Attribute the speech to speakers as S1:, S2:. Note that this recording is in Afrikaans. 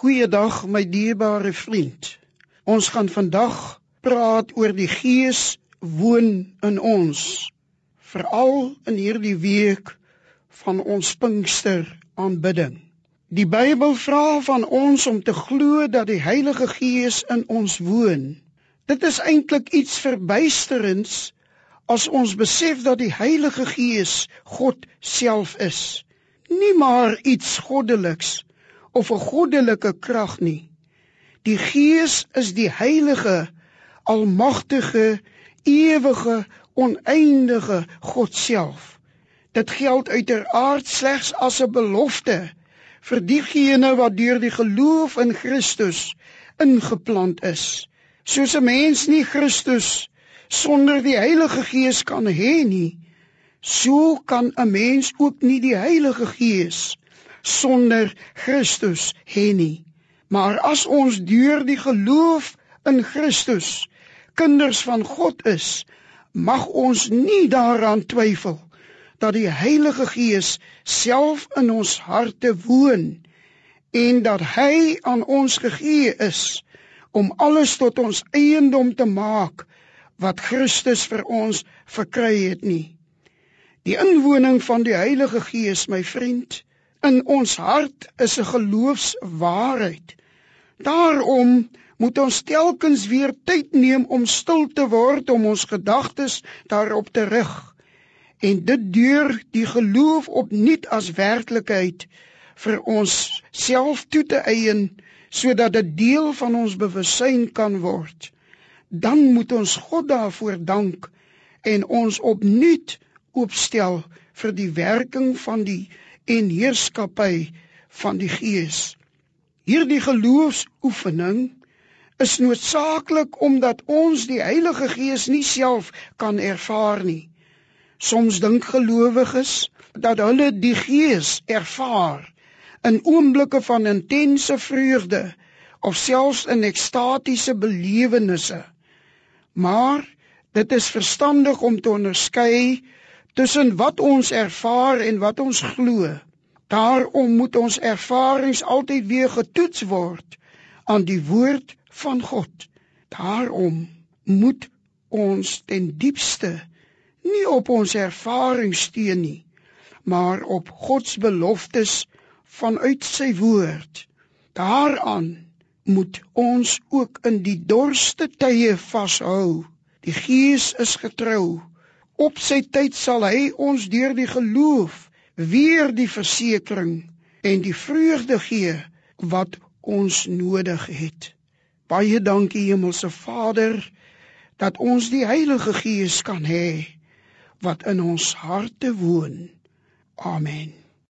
S1: Goeiedag my dierbare vriend. Ons gaan vandag praat oor die Gees woon in ons. Veral in hierdie week van ons Pinkster aanbidding. Die Bybel vra van ons om te glo dat die Heilige Gees in ons woon. Dit is eintlik iets verbuisterends as ons besef dat die Heilige Gees God self is. Nie maar iets goddeliks of 'n goddelike krag nie. Die Gees is die heilige, almagtige, ewige, oneindige God self. Dit geld uiteraard slegs as 'n belofte vir diegene wat deur die geloof in Christus ingeplant is. Soos 'n mens nie Christus sonder die Heilige Gees kan hê nie, so kan 'n mens ook nie die Heilige Gees sonder Christus hê nie. Maar as ons deur die geloof in Christus kinders van God is, mag ons nie daaraan twyfel dat die Heilige Gees self in ons harte woon en dat hy aan ons gegee is om alles tot ons eiendom te maak wat Christus vir ons verkry het nie. Die inwoning van die Heilige Gees, my vriend, in ons hart is 'n geloofswaarheid. Daarom moet ons telkens weer tyd neem om stil te word om ons gedagtes daarop te rig en dit deur die geloof opnuut as werklikheid vir ons self toe te eien sodat dit deel van ons bewussyn kan word. Dan moet ons God daarvoor dank en ons opnuut oopstel vir die werking van die en heerskappy van die Gees. Hierdie geloofsoefening is noodsaaklik omdat ons die Heilige Gees nie self kan ervaar nie. Soms dink gelowiges dat hulle die Gees ervaar in oomblikke van intense vreugde of selfs in ekstatiese belewennisse. Maar dit is verstandig om te onderskei tussen wat ons ervaar en wat ons glo. Daarom moet ons ervarings altyd weer getoets word aan die woord van God. Daarom moet ons ten diepste nie op ons ervaring steun nie, maar op God se beloftes vanuit sy woord. Daaraan moet ons ook in die dorste tye vashou. Die Gees is getrou Op sy tyd sal hy ons deur die geloof weer die versekering en die vreugde gee wat ons nodig het. Baie dankie Hemelse Vader dat ons die Heilige Gees kan hê wat in ons harte woon. Amen.